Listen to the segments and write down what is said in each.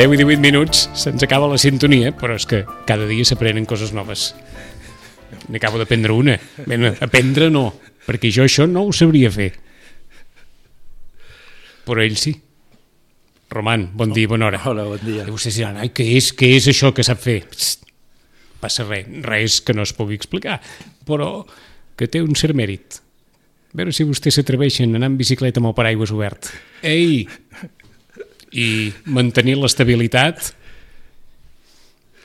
Deu i 18 minuts, se'ns acaba la sintonia, però és que cada dia s'aprenen coses noves. N'acabo d'aprendre una. Bé, aprendre no, perquè jo això no ho sabria fer. Però ell sí. Roman, bon dia, bona hora. Hola, bon dia. I vostès diran, ai, què és, què és això que sap fer? Psst, passa res, res que no es pugui explicar, però que té un cert mèrit. A veure si vostès s'atreveixen a anar amb bicicleta amb el paraigües obert. Ei! I mantenir l'estabilitat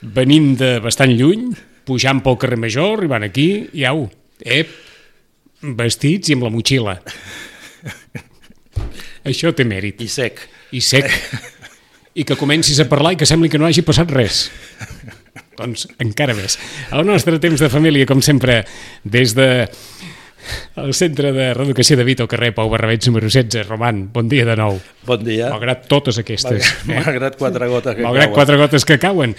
venint de bastant lluny, pujant pel carrer Major, arribant aquí, i au, ep, vestits i amb la motxilla. Això té mèrit. I sec. I sec. I que comencis a parlar i que sembli que no hagi passat res. Doncs encara més. El nostre temps de família, com sempre, des de el Centre de Reeducació de Vita al carrer Pau Barrabeig número 16. Roman, bon dia de nou. Bon dia. Malgrat totes aquestes. Malgrat, malgrat quatre gotes que Malgrat cauen. quatre gotes que cauen.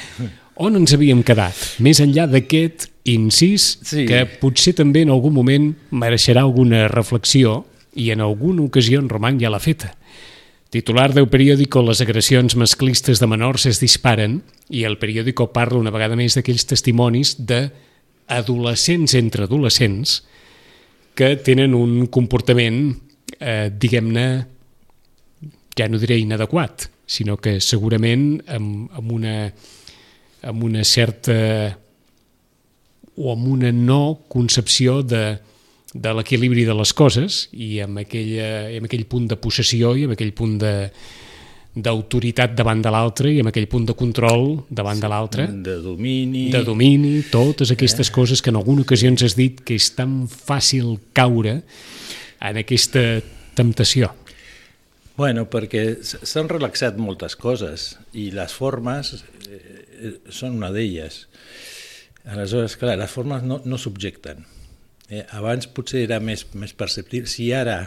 On ens havíem quedat? Més enllà d'aquest incís Sí. que potser també en algun moment mereixerà alguna reflexió i en alguna ocasió en Roman ja l'ha feta. Titular del periòdico Les agressions masclistes de menors es disparen i el periòdico parla una vegada més d'aquells testimonis de adolescents entre adolescents que tenen un comportament, eh, diguem-ne, ja no diré inadequat, sinó que segurament amb, amb, una, amb una certa o amb una no concepció de, de l'equilibri de les coses i amb, aquella, amb aquell punt de possessió i amb aquell punt de d'autoritat davant de l'altre i amb aquell punt de control davant de l'altre De domini. de domini, totes aquestes coses que en alguna ocasió ens has dit que és tan fàcil caure en aquesta temptació. Bueno, perquè s'han relaxat moltes coses i les formes eh, eh, són una d'elles. Aleshores, clar, les formes no, no subjecten. Eh, abans potser era més, més perceptible. Si ara,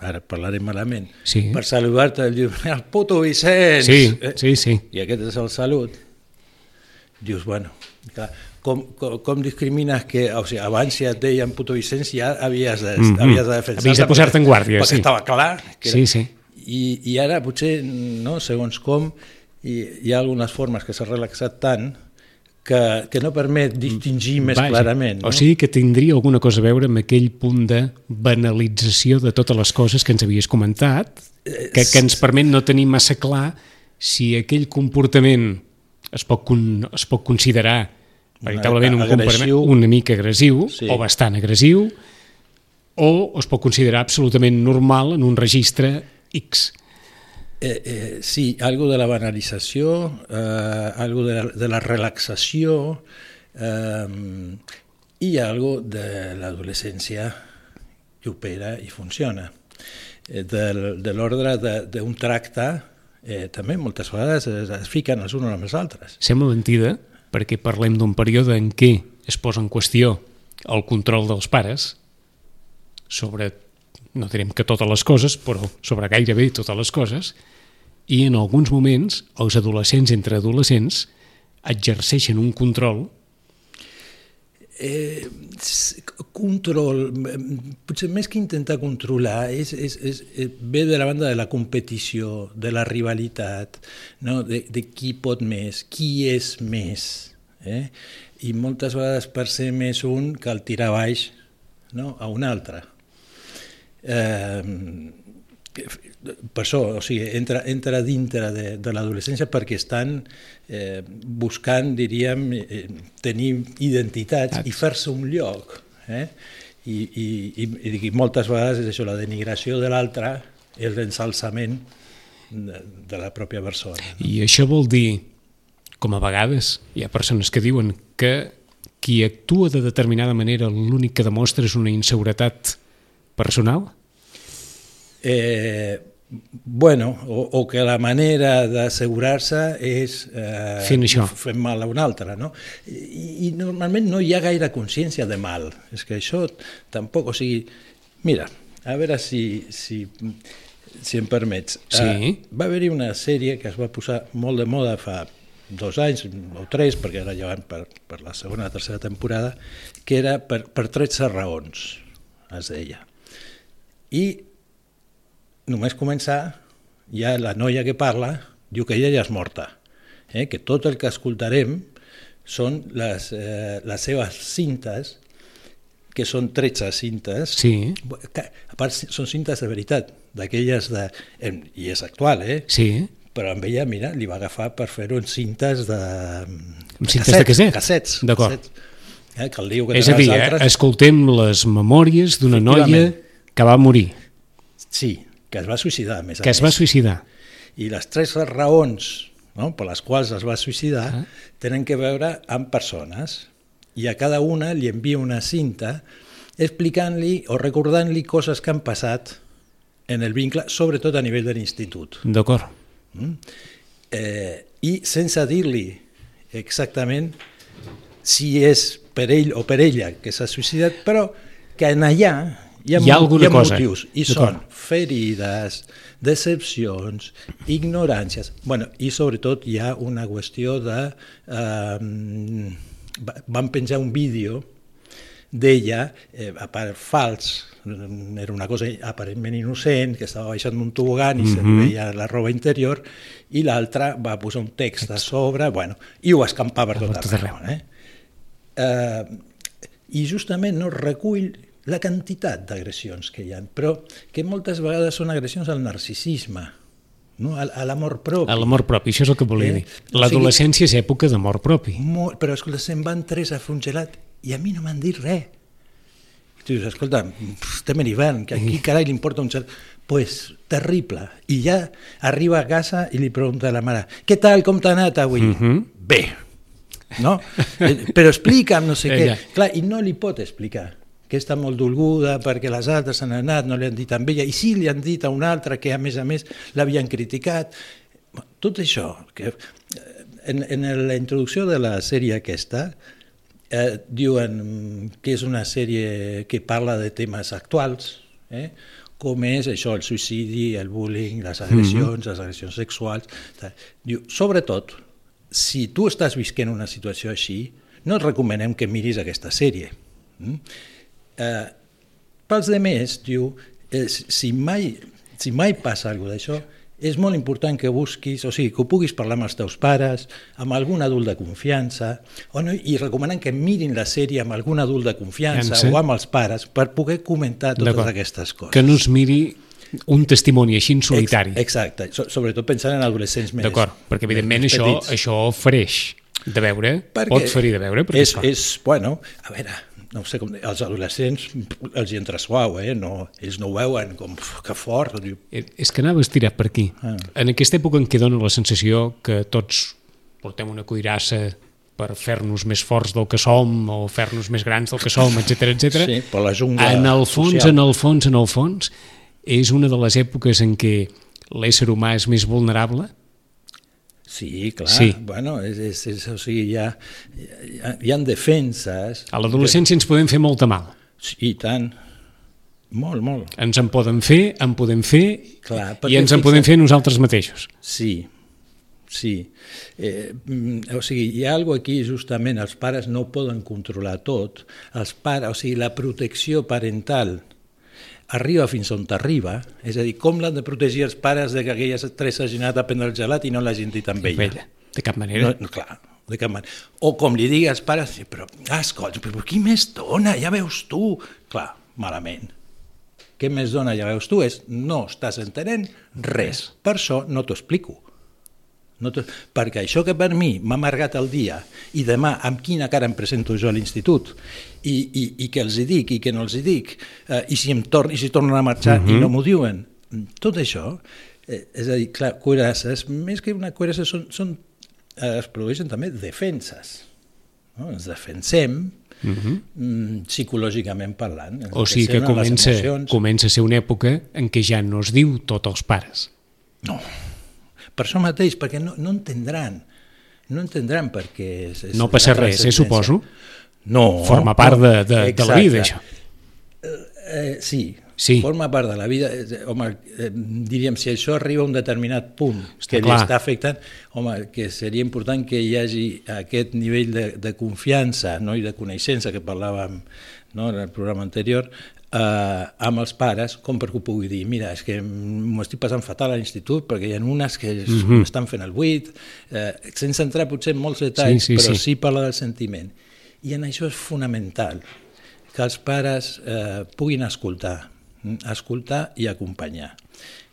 ara parlaré malament, Sí. per saludar-te dius, el puto Vicenç! Sí, Eh, sí, sí. i aquest és el salut, dius, bueno, clar, com, com, com discrimines que, o sigui, abans si et deien puto Vicenç ja havies de, Mhm. havies de defensar Havies de posar-te en guàrdia, perquè sí. estava clar. Que Sí, sí. I, I ara potser, no, segons com, hi, hi ha algunes formes que s'ha relaxat tant que, que no permet distingir més Vaja, clarament. No? O sigui que tindria alguna cosa a veure amb aquell punt de banalització de totes les coses que ens havies comentat, que, que ens permet no tenir massa clar si aquell comportament es pot, con, es pot considerar veritablement un comportament una mica agressiu Sí. o bastant agressiu o es pot considerar absolutament normal en un registre X. Eh, eh, sí, algo de la banalització, eh, algo de la, de la relaxació eh, i algo de l'adolescència que opera i funciona. Eh, de de l'ordre d'un tracte, eh, també moltes vegades es, es fiquen els uns amb els altres. Sembla mentida perquè parlem d'un període en què es posa en qüestió el control dels pares sobre, no direm que totes les coses, però sobre gairebé totes les coses, i en alguns moments els adolescents entre adolescents exerceixen un control eh, control, potser més que intentar controlar, és, és, és, ve de la banda de la competició, de la rivalitat, no? de, de qui pot més, qui és més. Eh? I moltes vegades per ser més un cal tirar baix no? a un altre. Eh, per això, o sigui, entra, entra dintre de, de l'adolescència perquè estan eh, buscant, diríem, eh, tenir identitats i fer-se un lloc. Eh? I, i, i, I moltes vegades és això, la denigració de l'altre, el ensalçament de, de la pròpia persona. No? I això vol dir, com a vegades hi ha persones que diuen que qui actua de determinada manera l'únic que demostra és una inseguretat personal? Eh, bueno, o, o que la manera d'assegurar-se és eh, fent això. fent mal a un altre, no? I, I normalment no hi ha gaire consciència de mal. És que això tampoc, o sigui, mira, a veure si, si, si em permets. Sí. Uh, va haver-hi una sèrie que es va posar molt de moda fa dos anys o tres, perquè ara ja van per, per la segona o tercera temporada, que era per, per 13 raons, es deia. I només començar, ja la noia que parla diu que ella ja és morta, eh? que tot el que escoltarem són les, eh, les seves cintes, que són 13 cintes, sí. que, a part són cintes de veritat, d'aquelles de... i és actual, eh? Sí. Però amb ella, mira, li va agafar per fer-ho en cintes de... En cintes de casset? Cassets. D'acord. Eh, que el diu que és a dir, altres... escoltem les memòries d'una noia que va morir. Sí, que es va suïcidar, més Que es va suïcidar. I les tres raons no, per les quals es va suïcidar ah. tenen que veure amb persones i a cada una li envia una cinta explicant-li o recordant-li coses que han passat en el vincle, sobretot a nivell de l'institut. D'acord. Mm? Eh, I sense dir-li exactament si és per ell o per ella que s'ha suïcidat, però que en allà hi ha, hi ha alguna hi ha cosa. motius, i són ferides, decepcions, ignoràncies, bueno, i sobretot hi ha una qüestió de... Eh, van penjar un vídeo d'ella, eh, a part fals, era una cosa aparentment innocent, que estava baixant un tobogan i mm -hmm. se mhm. veia la roba interior, i l'altra va posar un text a sobre, bueno, i ho escampava per tot arreu. Eh? Eh, I justament no recull la quantitat d'agressions que hi ha, però que moltes vegades són agressions al narcisisme, no? a, l'amor propi. A l'amor propi, això és el que volia eh? dir. L'adolescència o sigui, és època d'amor propi. Molt, però escolta, se'n van tres a fer un gelat i a mi no m'han dit res. I tu dius, escolta, estem en hivern, que aquí carai li importa un gelat? Pues terrible. I ja arriba a casa i li pregunta a la mare, què tal, com t'ha anat avui? Mhm. -huh. Bé, no? Eh, però explica'm no sé què. Clar, i no li pot explicar que està molt dolguda perquè les altres han anat, no li han dit amb ella, i sí li han dit a una altra que a més a més l'havien criticat. Tot això, que eh, en, en la introducció de la sèrie aquesta, eh, diuen que és una sèrie que parla de temes actuals, eh? com és això, el suïcidi, el bullying, les agressions, mm -hmm. les agressions sexuals. Diu, sobretot, si tu estàs visquent una situació així, no et recomanem que miris aquesta sèrie. Mm? Eh, pels demés, diu, eh, si, mai, si mai passa alguna d'això, és molt important que busquis, o sigui, que ho puguis parlar amb els teus pares, amb algun adult de confiança, o no, i recomanen que mirin la sèrie amb algun adult de confiança o amb els pares per poder comentar totes aquestes coses. Que no es miri un testimoni així en solitari. Exacte, so, sobretot pensant en adolescents més D'acord, perquè evidentment això, això ofereix de veure, perquè pot ferir de veure. És, és, bueno, a veure, no sé com, els adolescents els hi entra suau, eh? no, ells no ho veuen com que fort. Eh, és que anava estirat per aquí. Ah. En aquesta època en què dona la sensació que tots portem una cuirassa per fer-nos més forts del que som o fer-nos més grans del que som, etc etc. Sí, per la jungla En el fons, social. en el fons, en el fons, és una de les èpoques en què l'ésser humà és més vulnerable, Sí, clar. Sí. Bueno, és, és, és, o sigui, hi ha, hi ha, hi ha defenses... A l'adolescència ens podem fer molta mal. Sí, i tant. Molt, molt. Ens en poden fer, en podem fer, clar, i ens en podem fer nosaltres mateixos. Sí, Sí, eh, o sigui, hi ha alguna aquí justament, els pares no poden controlar tot, els pares, o sigui, la protecció parental arriba fins on t'arriba, és a dir, com l'han de protegir els pares de que aquella tres anat a prendre el gelat i no l'hagin dit amb ella. Ella. De cap manera. No, no, clar, de cap manera. O com li digui als pares, però, ah, escolta, però qui més dona? Ja veus tu. Clar, malament. Què més dona, ja veus tu? És, no estàs entenent res. Per això no t'ho explico. No te... perquè això que per mi m'ha amargat el dia i demà amb quina cara em presento jo a l'institut i, i, i que els hi dic i que no els hi dic eh, i, si em tor i si tornen a marxar uh -huh. i no m'ho diuen tot això eh, és a dir, clar, cuirasses més que una cuirassa són, són, eh, es produeixen també defenses no? ens defensem Uh -huh. mm, psicològicament parlant. O sigui que comença, comença a ser una època en què ja no es diu tots els pares. No, per això mateix, perquè no, no entendran, no entendran perquè... És, és no passa res, eh, suposo? No. Forma part de, de, de la vida, això. Eh, eh, sí, sí, forma part de la vida. Eh, home, eh, diríem, si això arriba a un determinat punt Està que clar. li està afectant, home, que seria important que hi hagi aquest nivell de, de confiança no? i de coneixença que parlàvem no? en el programa anterior, eh, amb els pares com perquè ho pugui dir mira, és que m'ho estic passant fatal a l'institut perquè hi ha unes que mm -hmm. estan fent el buit eh, sense entrar potser en molts detalls Sí, sí, però sí. sí parla del sentiment i en això és fonamental que els pares eh, puguin escoltar mm, escoltar i acompanyar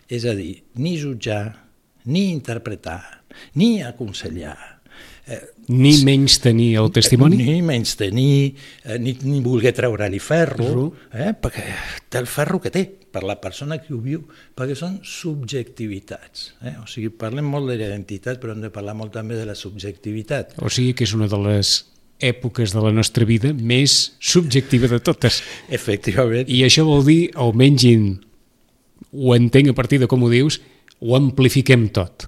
és a dir, ni jutjar ni interpretar ni aconsellar Ni menys tenir el testimoni? ni menys tenir, eh, ni, ni voler treure-li ferro, eh, perquè té el ferro que té per la persona que ho viu, perquè són subjectivitats. Eh? O sigui, parlem molt de l'identitat, però hem de parlar molt també de la subjectivitat. O sigui que és una de les èpoques de la nostra vida més subjectiva de totes. Efectivament. I això vol dir, almenys ho entenc a partir de com ho dius, ho amplifiquem tot,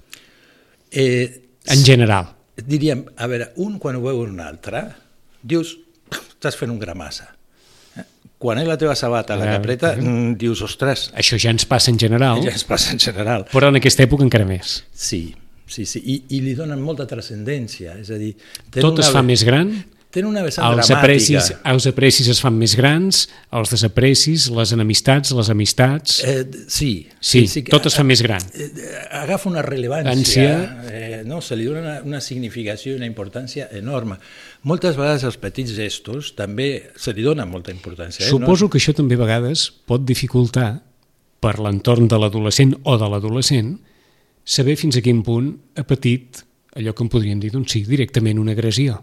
Eh, en general. Diríem, a veure, un quan ho veu un altre, dius, estàs fent un gramassa. Eh? Quan és la teva sabata la que apreta, mm, dius, ostres, Això ja ens passa en general, ja ens passa en general. però en aquesta època encara més. Sí, sí, sí, i, i li donen molta transcendència, és a dir... Tot es una fa ve- més gran, Tenen una vessant els dramàtica. aprecis, els aprecis es fan més grans, els desaprecis, les enemistats, les amistats... Eh, sí, Sí, que- tot es fa més gran. eh, agafa una rellevància, Ànsia. eh, no? se li dona una, una significació i una importància enorme. Moltes vegades als petits gestos també se li dona molta importància. Eh? Suposo que això també a vegades pot dificultar per l'entorn de l'adolescent o de l'adolescent saber fins a quin punt ha patit allò que en podríem dir, doncs sí, directament una agressió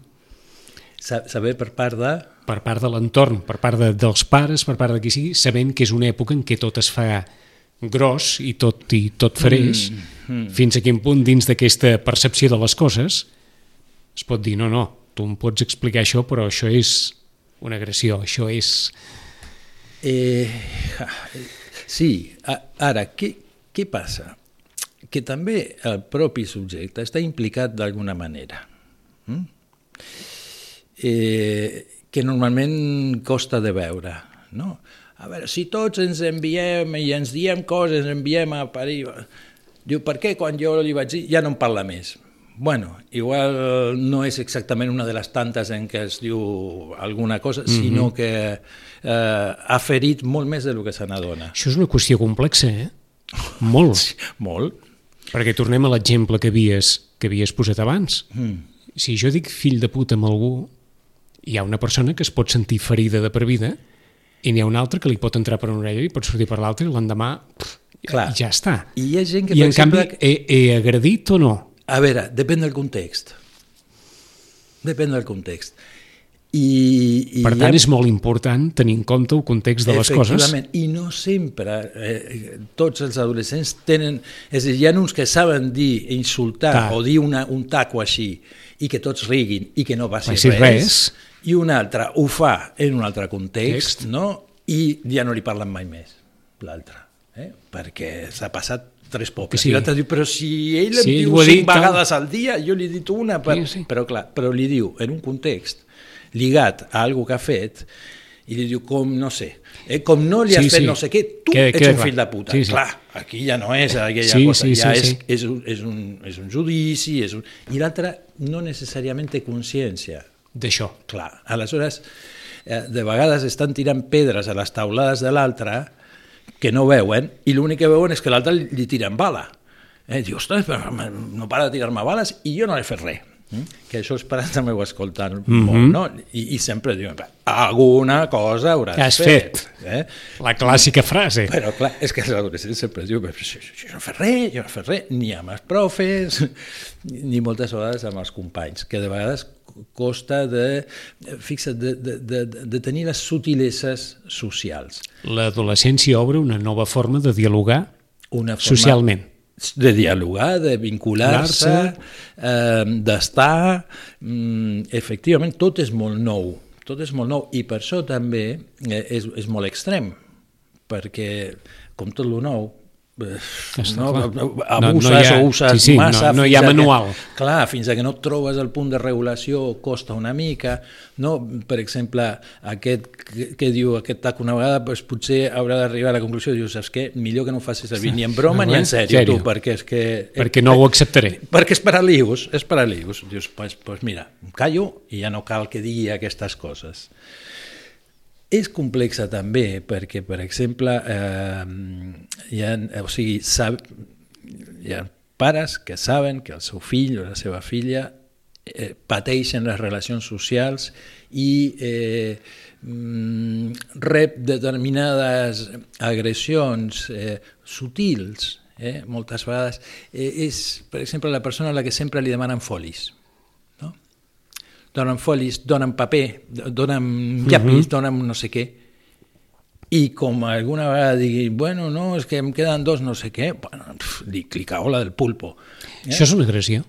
Saber per part de... per part de l'entorn, per part de, dels pares, per part de qui sigui, sabent que és una època en què tot es fa gros i tot, i tot fareix, mm, mm. fins a quin punt dins d'aquesta percepció de les coses es pot dir, no, no, tu em pots explicar això, però això és una agressió, això és... Eh, sí, ara, què, què passa? Que també el propi subjecte està implicat d'alguna manera. Mm? Eh, que normalment costa de veure. No? A veure, si tots ens enviem i ens diem coses, ens enviem a París... Diu, per què quan jo li vaig dir ja no em parla més? Bueno, igual no és exactament una de les tantes en què es diu alguna cosa, sinó que eh, ha ferit molt més del que se n'adona. Això és una qüestió complexa, eh? Molt. Molt. Perquè tornem a l'exemple que havies, que havies posat abans. Mm. Si jo dic fill de puta amb algú, hi ha una persona que es pot sentir ferida de per vida i n'hi ha una altra que li pot entrar per una orella i pot sortir per l'altra i l'endemà Clar. ja està. I hi ha gent que, I en canvi, exemple... he, he agredit o no? A veure, depèn del context. Depèn del context. I, i Per tant, ha- és molt important tenir en compte el context de les coses. I no sempre eh, tots els adolescents tenen... És a dir, hi ha uns que saben dir, insultar Clar. o dir una, un taco així i que tots riguin i que no passi Passi res, res. i un altre ho fa en un altre context, Text. no? i ja no li parlen mai més, l'altre, eh? perquè s'ha passat tres pobles. sí. I l'altre diu, però si ell em Si ell diu cinc dit, vegades al dia, jo li he dit una, per... Sí, sí. però clar, però li diu en un context lligat a algo que ha fet i li diu com no sé, eh, com no li has Sí, fet sí. no sé què, tu Queda- ets queda un clar. fill de puta. Sí, sí. Clar, aquí ja no és aquella Sí, cosa, sí, ja sí, és, sí. És, un, és, un, és un judici, és un... i l'altre no necessàriament té consciència. D'això. Clar, aleshores, eh, de vegades estan tirant pedres a les taulades de l'altre que no veuen, i l'únic que veuen és que l'altre li, tiren bala. Eh, diu, ostres, no para de tirar-me bales i jo no he fet res. Mm? Que això els pares també ho escolten mm -hmm. molt, no? I, I sempre diuen, alguna cosa hauràs Has fet. fet. Eh? La clàssica frase. Però clar, és que els adolescents sempre diuen "Però jo, jo no fet res, jo no fet res, ni amb els profes, ni moltes vegades amb els companys, que de vegades costa de, fixa't, de, de, de, de tenir les sutileses socials. L'adolescència obre una nova forma de dialogar Una forma socialment. De dialogar, de vincular-se, eh, d'estar... Mm, efectivament, tot és molt nou, tot és molt nou, i per això també eh, és, és molt extrem, perquè, com tot lo nou, no, abuses No- no hi ha- o uses sí, sí, no- massa... no hi fins ha a que- manual. clar, fins a que no et trobes el punt de regulació costa una mica, no? per exemple, aquest que, que diu aquest tac una vegada, doncs potser haurà d'arribar a la conclusió, dius, saps què, millor que no ho facis servir ni en broma ni en sèrio, Sèrio. tu, perquè és que... Perquè no ho acceptaré. Perquè és per a lius, és per a lius. Dius, pues, pues mira, callo i ja no cal que digui aquestes coses. És complexa també perquè, per exemple, eh, hi ha, o sigui, sab, hi ha pares que saben que el seu fill o la seva filla eh, pateixen les relacions socials i eh, mm, rep determinades agressions eh, sutils, eh, moltes vegades. Eh, és, per exemple, la persona a la que sempre li demanen folis. Donen folis, donen paper, donen llapis, donen no sé què. I com alguna vegada digui, bueno, no, és que em queden dos no sé què, bueno, pf, li, li cago la del pulpo. Això és una agressió.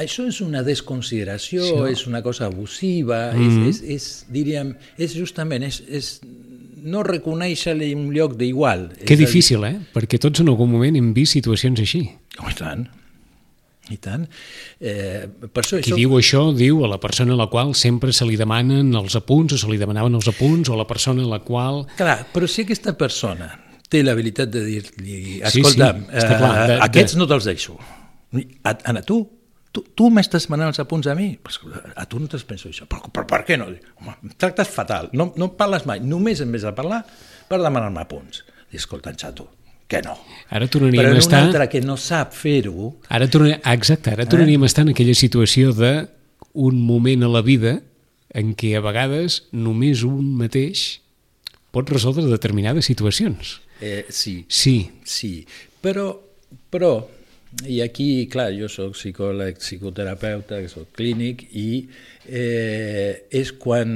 Això és una desconsideració, Sí. és una cosa abusiva, Mhm. mm -hmm. és, és, és, diríem, és justament, és, és no reconèixer-li un lloc d'igual. Que És difícil, eh? Perquè tots en algun moment hem vist situacions així. Oh, tant, i tant. Eh, per això, Qui això diu això diu a la persona a la qual sempre se li demanen els apunts o se li demanaven els apunts o a la persona a la qual... Clar, però si aquesta persona té l'habilitat de dir-li, Sí, escolta'm, sí, està clar, de- eh, aquests de- no te'ls deixo. A, a, tu, tu, tu m'estàs demanant els apunts a mi? A tu no te'ls penso això. Però, però per què no? Home, em tractes fatal, no, no parles mai, només em ves a parlar per demanar-me apunts. I escolta, xato, que no. Ara tornaríem Però en a un estar... altre que no sap fer-ho, Ara tornaríem, exacte, ara tornaríem a estar en aquella situació de un moment a la vida en què a vegades només un mateix pot resoldre determinades situacions. eh, sí, Sí, Sí, però, però i aquí, clar, jo sóc psicòleg, psicoterapeuta, que sóc clínic, i eh, és quan,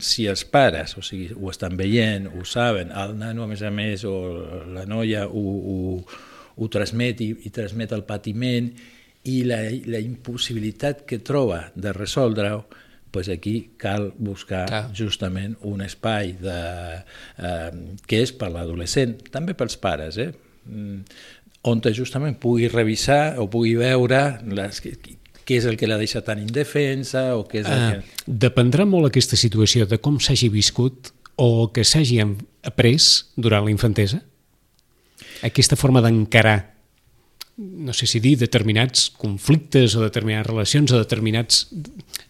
si els pares, o sigui, ho estan veient, ho saben, el nano, a més a més, o la noia ho, ho, ho transmet i, i transmet el patiment, i la, la impossibilitat que troba de resoldre-ho, pues aquí cal buscar Clar. justament un espai de, eh, que és per l'adolescent, també pels pares, eh? On justament pugui revisar o pugui veure les, què és el que la deixa tan indefensa o què és el eh, que... dependrà molt aquesta situació de com s'hagi viscut o que s'hagi après durant la infantesa? Aquesta forma d'encarar no sé si dir, determinats conflictes o determinades relacions o determinats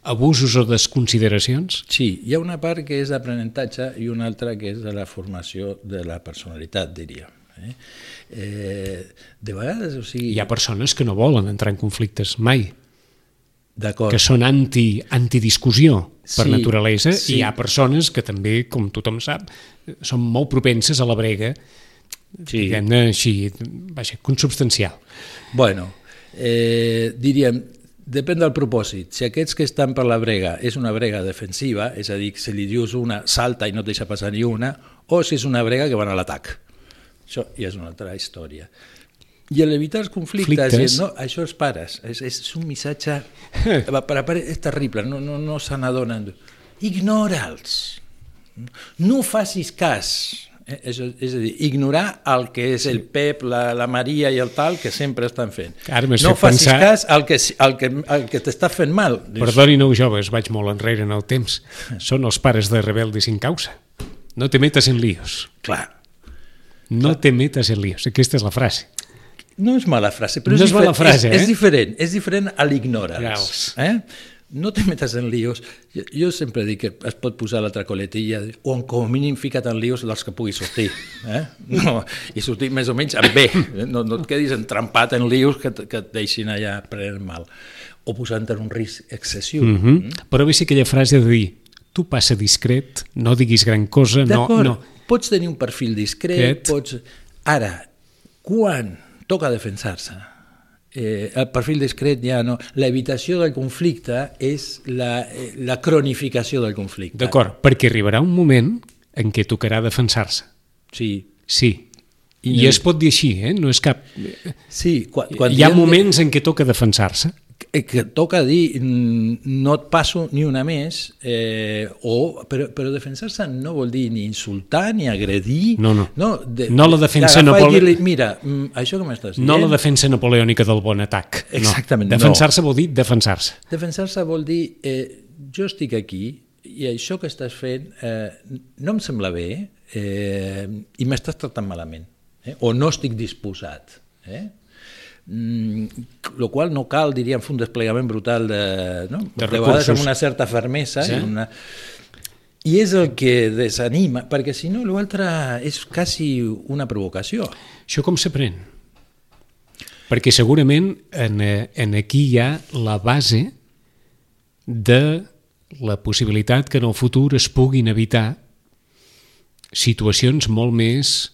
abusos o desconsideracions? Sí, hi ha una part que és d'aprenentatge i una altra que és de la formació de la personalitat, diria. Eh? Eh, de vegades, o sigui... Hi ha persones que no volen entrar en conflictes mai, D'acord. que són anti, antidiscussió per Sí, naturalesa, sí. i hi ha persones que també, com tothom sap, són molt propenses a la brega, Sí. diguem-ne així, vaja, consubstancial. Bueno, eh, diríem, depèn del propòsit. Si aquests que estan per la brega és una brega defensiva, és a dir, si li dius una, salta i no et deixa passar ni una, o si és una brega que van a l'atac. Això ja és una altra història. I a l'evitar els conflictes, Conflictes. i no, això els pares, és, és un missatge, per a pares és terrible, no, no, no se n'adonen. Ignora'ls, no facis cas Eh? És, és a dir, ignorar el que és el Pep, la, la Maria i el tal que sempre estan fent. M'has no facis pensar- cas al que, al que, al que t'està fent mal. Perdoni, nou joves, vaig molt enrere en el temps. Són els pares de rebelde sin causa. No te metes en líos. Clar, No te metes en líos. Aquesta és la frase. no és mala frase, però No és, és mala frase, és, eh? és diferent, és diferent a l'ignorance. Eh? No te metes en líos. Jo, jo sempre dic que es pot posar l'altra coletilla, o com a mínim fica't en líos dels que puguis sortir. Eh? No, I sortir més o menys amb bé. No, no et quedis entrampat en líos que, que et deixin allà prenent mal. O posant en un risc excessiu. Mm -hmm. Però bé, sí aquella frase de dir tu passa discret, no diguis gran cosa, no, no. Pots tenir un perfil discret, Aquest. pots... Ara, quan toca defensar-se, eh, el perfil discret ja no... L'evitació del conflicte és la, eh, la cronificació del conflicte. D'acord, perquè arribarà un moment en què tocarà defensar-se. Sí, Sí. I I, no- es pot dir així, eh? No és cap... sí. Quan, quan Hi ha diem de- moments en què toca defensar-se. Que, que toca dir mm, no et passo ni una més eh, o, però, però defensar-se no vol dir ni insultar ni agredir No, no. no, de, No la defensa d'agafar i napole- dir-li, mira, mm, això que m'estàs dient No la defensa napoleònica del bon atac. Exactament, no. no. Defensar-se vol dir defensar-se. Defensar-se vol dir, eh, jo estic aquí i això que estàs fent eh, no em sembla bé eh, i m'estàs tractant malament, eh, o no estic disposat. Eh? Mm, lo qual no cal, diríem, fer un desplegament brutal de, no? De vegades recursos. amb una certa fermesa Sí. i una... I és el que desanima, perquè si no l'altre és quasi una provocació. Això com s'aprèn? Perquè segurament en, eh, en aquí hi ha la base de la possibilitat que en el futur es puguin evitar situacions molt més,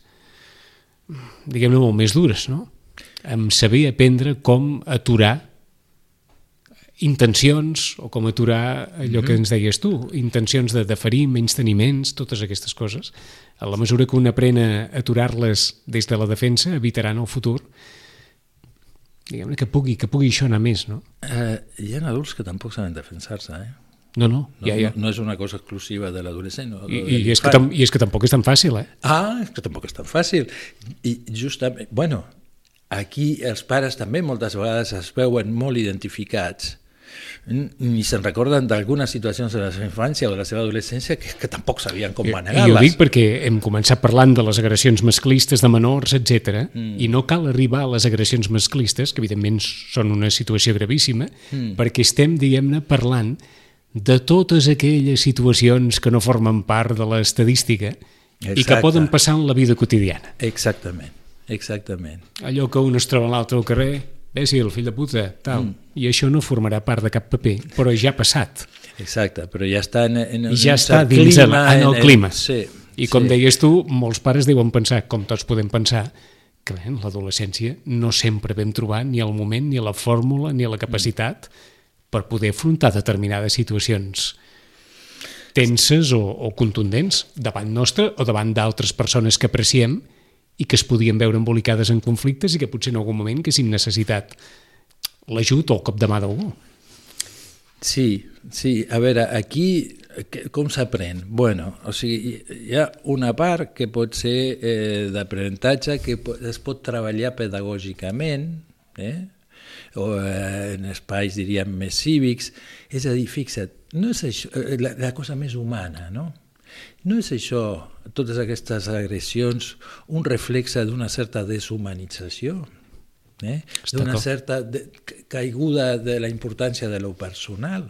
diguem-ne, molt més dures, no? Amb saber aprendre com aturar intencions o com aturar allò que ens deies tu, intencions de deferir, menys teniments, totes aquestes coses. A la mesura que un aprèn a aturar-les des de la defensa, evitarà en el futur diguem que pugui, que pugui això anar més, no? Eh, hi ha adults que tampoc saben defensar-se, eh? No, no, No, ja, ja. no, no és una cosa exclusiva de l'adolescent. o de- I, i, és que tam, I és que tampoc és tan fàcil, eh? Ah, és que tampoc és tan fàcil. I justament, bueno, aquí els pares també moltes vegades es veuen molt identificats ni se'n recorden d'algunes situacions de la seva infància o de la seva adolescència que, que tampoc sabien com I, I ho manegar-les. dic perquè hem començat parlant de les agressions masclistes de menors, etc. Mm. i no cal arribar a les agressions masclistes, que evidentment són una situació gravíssima, mm. perquè estem, diguem-ne, parlant de totes aquelles situacions que no formen part de l'estadística i que poden passar en la vida quotidiana. Exactament, exactament. Allò que un es troba a l'altre al carrer, bé, sí, el fill de puta, tal, mm. i això no formarà part de cap paper, però ja ha passat. Exacte, però ja està en, en, I ja un està dins clima, en, en el clima. Sí, I com sí. deies tu, molts pares deuen pensar, com tots podem pensar, que bé, en l'adolescència no sempre vam trobar ni el moment, ni la fórmula, ni la capacitat per poder afrontar determinades situacions tenses o, o contundents davant nostre o davant d'altres persones que apreciem i que es podien veure embolicades en conflictes i que potser en algun moment haguéssim necessitat l'ajut o el cop de mà d'algú. Sí, sí, a veure, aquí que- com s'aprèn? Bueno, o sigui, hi ha una part que pot ser eh, d'aprenentatge que es pot treballar pedagògicament, eh? o eh, en espais, diríem, més cívics. És a dir, fixa't, no és això, eh, la, la cosa més humana, no? No és això, totes aquestes agressions, un reflexe d'una certa deshumanització, eh? D'una certa de, caiguda de la importància de lo personal,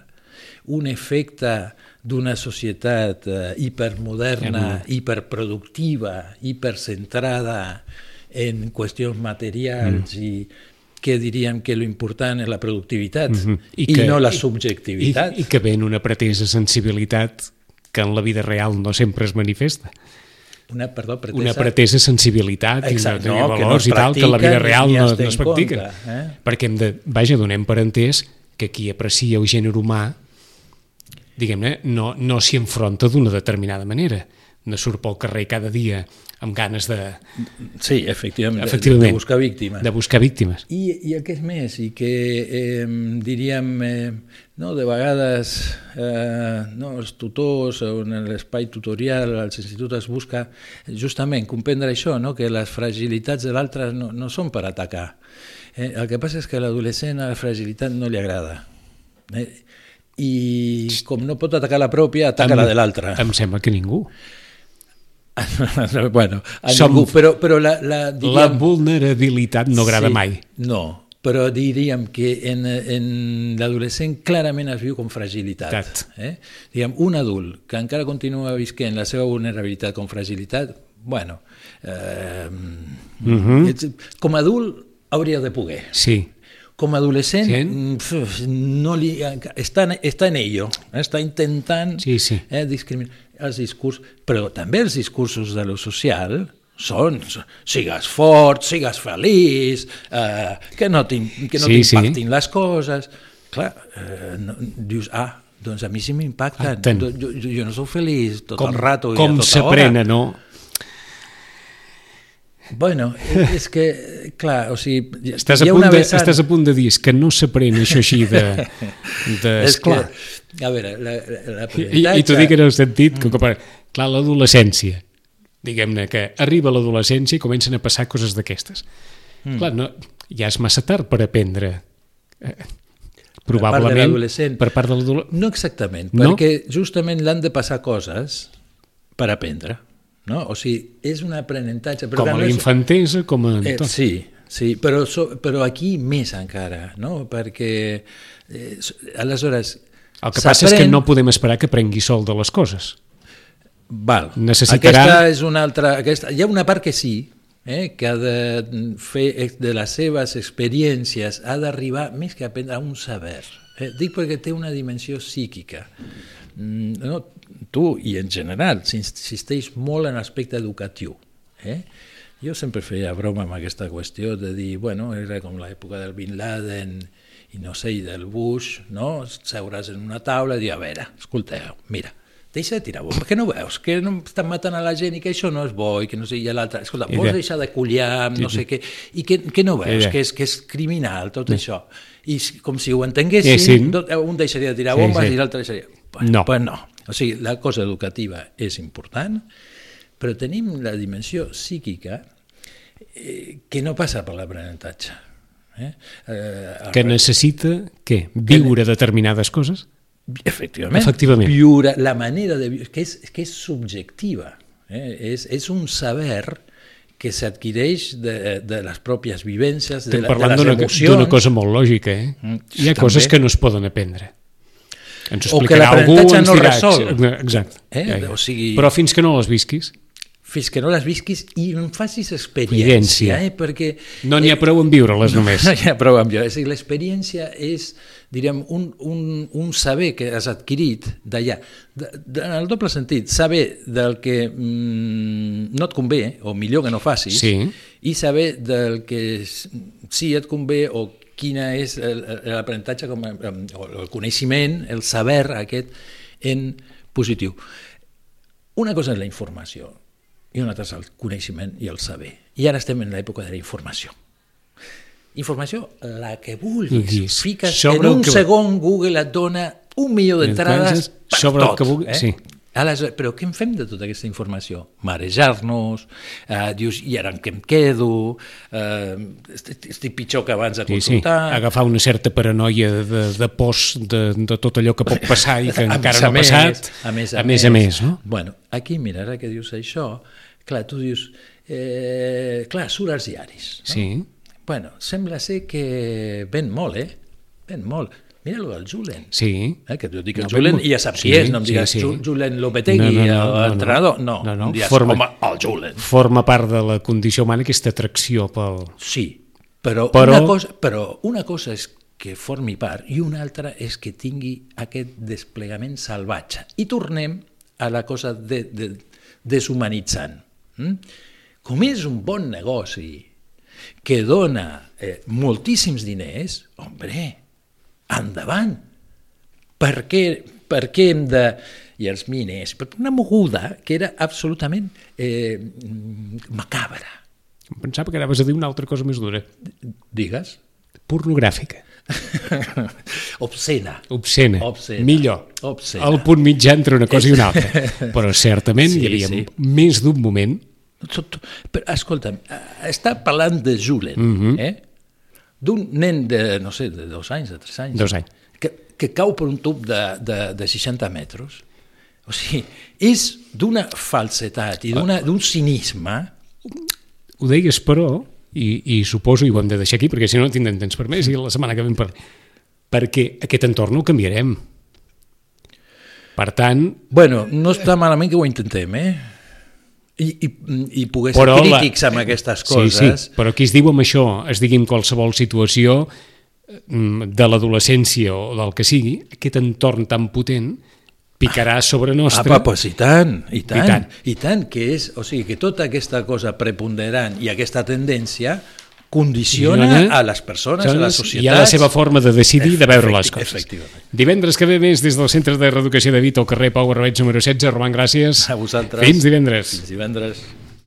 un efecte d'una societat eh, hipermoderna, hiperproductiva, hipercentrada en qüestions materials mm. i que diríem que lo important és la productivitat mm -hmm. I, i no la subjectivitat. I, I que ven una pretesa sensibilitat que en la vida real no sempre es manifesta. una, perdó, pretesa, Una pretesa sensibilitat Exacte, i, una, no, no valors es i tal, que en la vida real no, no es en practiquen. compte, eh? Perquè hem de, vaja, donem per entès que qui aprecia el gènere humà, diguem-ne, no, no s'hi enfronta d'una determinada manera. No surt pel carrer cada dia amb ganes de, Sí, efectivament, efectivament, de buscar víctimes. De buscar víctimes. I, I és més, i que eh, diríem, eh, no, de vegades eh, no, els tutors o en l'espai tutorial als instituts es busca justament comprendre això, no? que les fragilitats de l'altre no, no són per atacar. Eh, el que passa és que a l'adolescent a la fragilitat no li agrada. Eh? I com no pot atacar la pròpia, ataca Em- la de l'altre. Em sembla que ningú. bueno, a Som- ningú, però, però la, la, La diríem, vulnerabilitat no agrada Sí, mai. No, però diríem que en, en l'adolescent clarament es viu com fragilitat. Tat. Eh? Diguem, un adult que encara continua visquent la seva vulnerabilitat com fragilitat, bueno, eh, Mhm. ets- com a adult hauria de poder. Sí. Com a adolescent, Sí. pf, no li, està, en- està en ello, eh? està intentant Sí, sí. Eh, discriminar els discursos, però també els discursos de lo social són sigues fort, sigues feliç, eh, que no t'im- que no Sí, sí. t'impactin les coses. Clar, eh, no, dius, ah, doncs a mi sí m'impacten, Impacten. jo, jo, jo no sóc feliç tot Com, el rato i a com tota s'aprèn hora. a no... Bueno, és que, clar, o sigui, Estàs a, punt de, vessant- estàs a punt de dir que no s'aprèn això així de... de és que, esclar. a veure, la- I, I t'ho dic en el sentit que, que clar, l'adolescència, diguem-ne que arriba l'adolescència i comencen a passar coses d'aquestes. Mm. Clar, no, ja és massa tard per aprendre. Eh, probablement per part de l'adolescent. No exactament, No? perquè justament l'han de passar coses per aprendre. No? O sigui, és un aprenentatge. Però Com a no és- infantesa, com a... Eh, tot. sí, sí però, so, però aquí més encara, no? perquè eh, aleshores... El que passa és que no podem esperar que prengui sol de les coses. Val. Necessitarà- Aquesta és una altra... Aquesta... Hi ha una part que sí, eh, que ha de fer de les seves experiències, ha d'arribar més que a aprendre a un saber. Eh? Dic perquè té una dimensió psíquica. Mm, no, tu i en general s'insisteix molt en l'aspecte educatiu. Eh? Jo sempre feia broma amb aquesta qüestió de dir, bueno, era com l'època del Bin Laden i no sé, i del Bush, no? Seuràs en una taula i dir, a veure, escolteu, mira, deixa de tirar bombes, que no veus, que no estan matant a la gent i que això no és bo i que no sé, i l'altre, escolta, I vols de- deixar de collar, no sé què, i que, que no veus, I que és, que és criminal tot això. I com si ho entenguessin, Eh, sí. tot- un deixaria de tirar Sí, bombes sí. i l'altre deixaria... No. Pues no. O sigui, la cosa educativa és important, però tenim la dimensió psíquica eh, que no passa per l'aprenentatge. Eh? Eh, Que necessita, què? Viure determinades coses? Efectivament. Efectivament. Viure, la manera de viure, que és, que és subjectiva. Eh? És, és un saber que s'adquireix de, de les pròpies vivències, de, Estem la, de les emocions. d'una cosa molt lògica, eh? Mm, Hi ha també. coses que no es poden aprendre. Ens O que l'aprenentatge no dirà... resol. Exacte. Eh? Ja, ja. O sigui- Però fins que no les visquis, Fins que no les visquis i en facis Experiència. Eh? Perquè no n'hi ha prou en viure-les només. No hi ha prou a dir, l'experiència és, diríem, un, un, un saber que has adquirit d'allà. En el doble sentit, saber del que mm, no et convé, o millor que no facis, Sí. i saber del que sí et convé o quina és l'aprenentatge, com a- o el coneixement, el saber aquest en positiu. Una cosa és la informació i una altra és el coneixement i el saber. I ara estem en l'època de la informació. Informació, la que vulguis. Vulguis. Fiques Sobre en el un que- segon, Google et dona un milió d'entrades Entrades per sobre el tot. que vulgui- eh? sí. Aleshores, però què en fem de tota aquesta informació? Marejar-nos, eh, dius, i ara en què em quedo, eh, estic, estic pitjor que abans de Sí, sí. consultar... Agafar una certa paranoia de, de pors de, de tot allò que pot passar i que A encara més no a ha més, passat. A més a més, a més no? Bueno, aquí, mira, ara que dius això, clar, tu dius, eh, clar, surt als diaris. No? Sí. Bueno, sembla ser que ven molt, eh? Ven molt. Mira lo del Julen. Sí. Eh, que jo dic el No, Julen i ja saps molt. qui Sí, és, no em sí, digues sí. Ju- Julen Lopetegui, No, no, no, no, no. l'entrenador. No, No, no, em diràs, forma- home, el Julen. Forma part de la condició humana aquesta atracció pel... Sí, però, Però- Una cosa, però una cosa és que formi part i una altra és que tingui aquest desplegament salvatge. I tornem a la cosa de, de, deshumanitzant. Mm? Com és un bon negoci que dona eh, moltíssims diners, hombre, endavant. Per què, per què hem de... I els miners, per una moguda que era absolutament eh, macabra. Em Pensava que anaves a dir una altra cosa més dura. Digues. pornogràfica. Obscena. Obscena. Obscena. Millor. Obscena. Al punt mitjà entre una cosa i una altra. Però certament Sí, hi havia sí. més d'un moment Tot- Però, escolta'm, eh, està parlant de Julen, Mhm. eh? d'un nen de, no sé, de dos anys, de tres anys, Dos anys. Que, que cau per un tub de, de, de 60 metres. O sigui, és d'una falsetat i d'un cinisme Ho deies, però, i, i suposo, i ho hem de deixar aquí, perquè si no no tindrem temps per més, i la setmana que ve parlem, perquè aquest entorn el canviarem. Per tant, Bueno, no està malament que ho intentem, eh? I, i, i poder ser però... la- crítics amb aquestes Sí, coses. sí, però qui es diu amb això, es digui en qualsevol situació mm, de l'adolescència o del que sigui, aquest entorn tan potent picarà sobre nostre... Apa, pues, i tant, i tant, I tant, i tant que és, o sigui, que tota aquesta cosa preponderant i aquesta tendència condiciona Condiciona a les persones, a les societats. I a la seva forma de decidir de veure les coses. efectivament. Divendres que ve més des del Centre de Reeducació de Vita al carrer Pau Arrabeig número 16. Roman, gràcies. A vosaltres. Fins divendres. Fins divendres.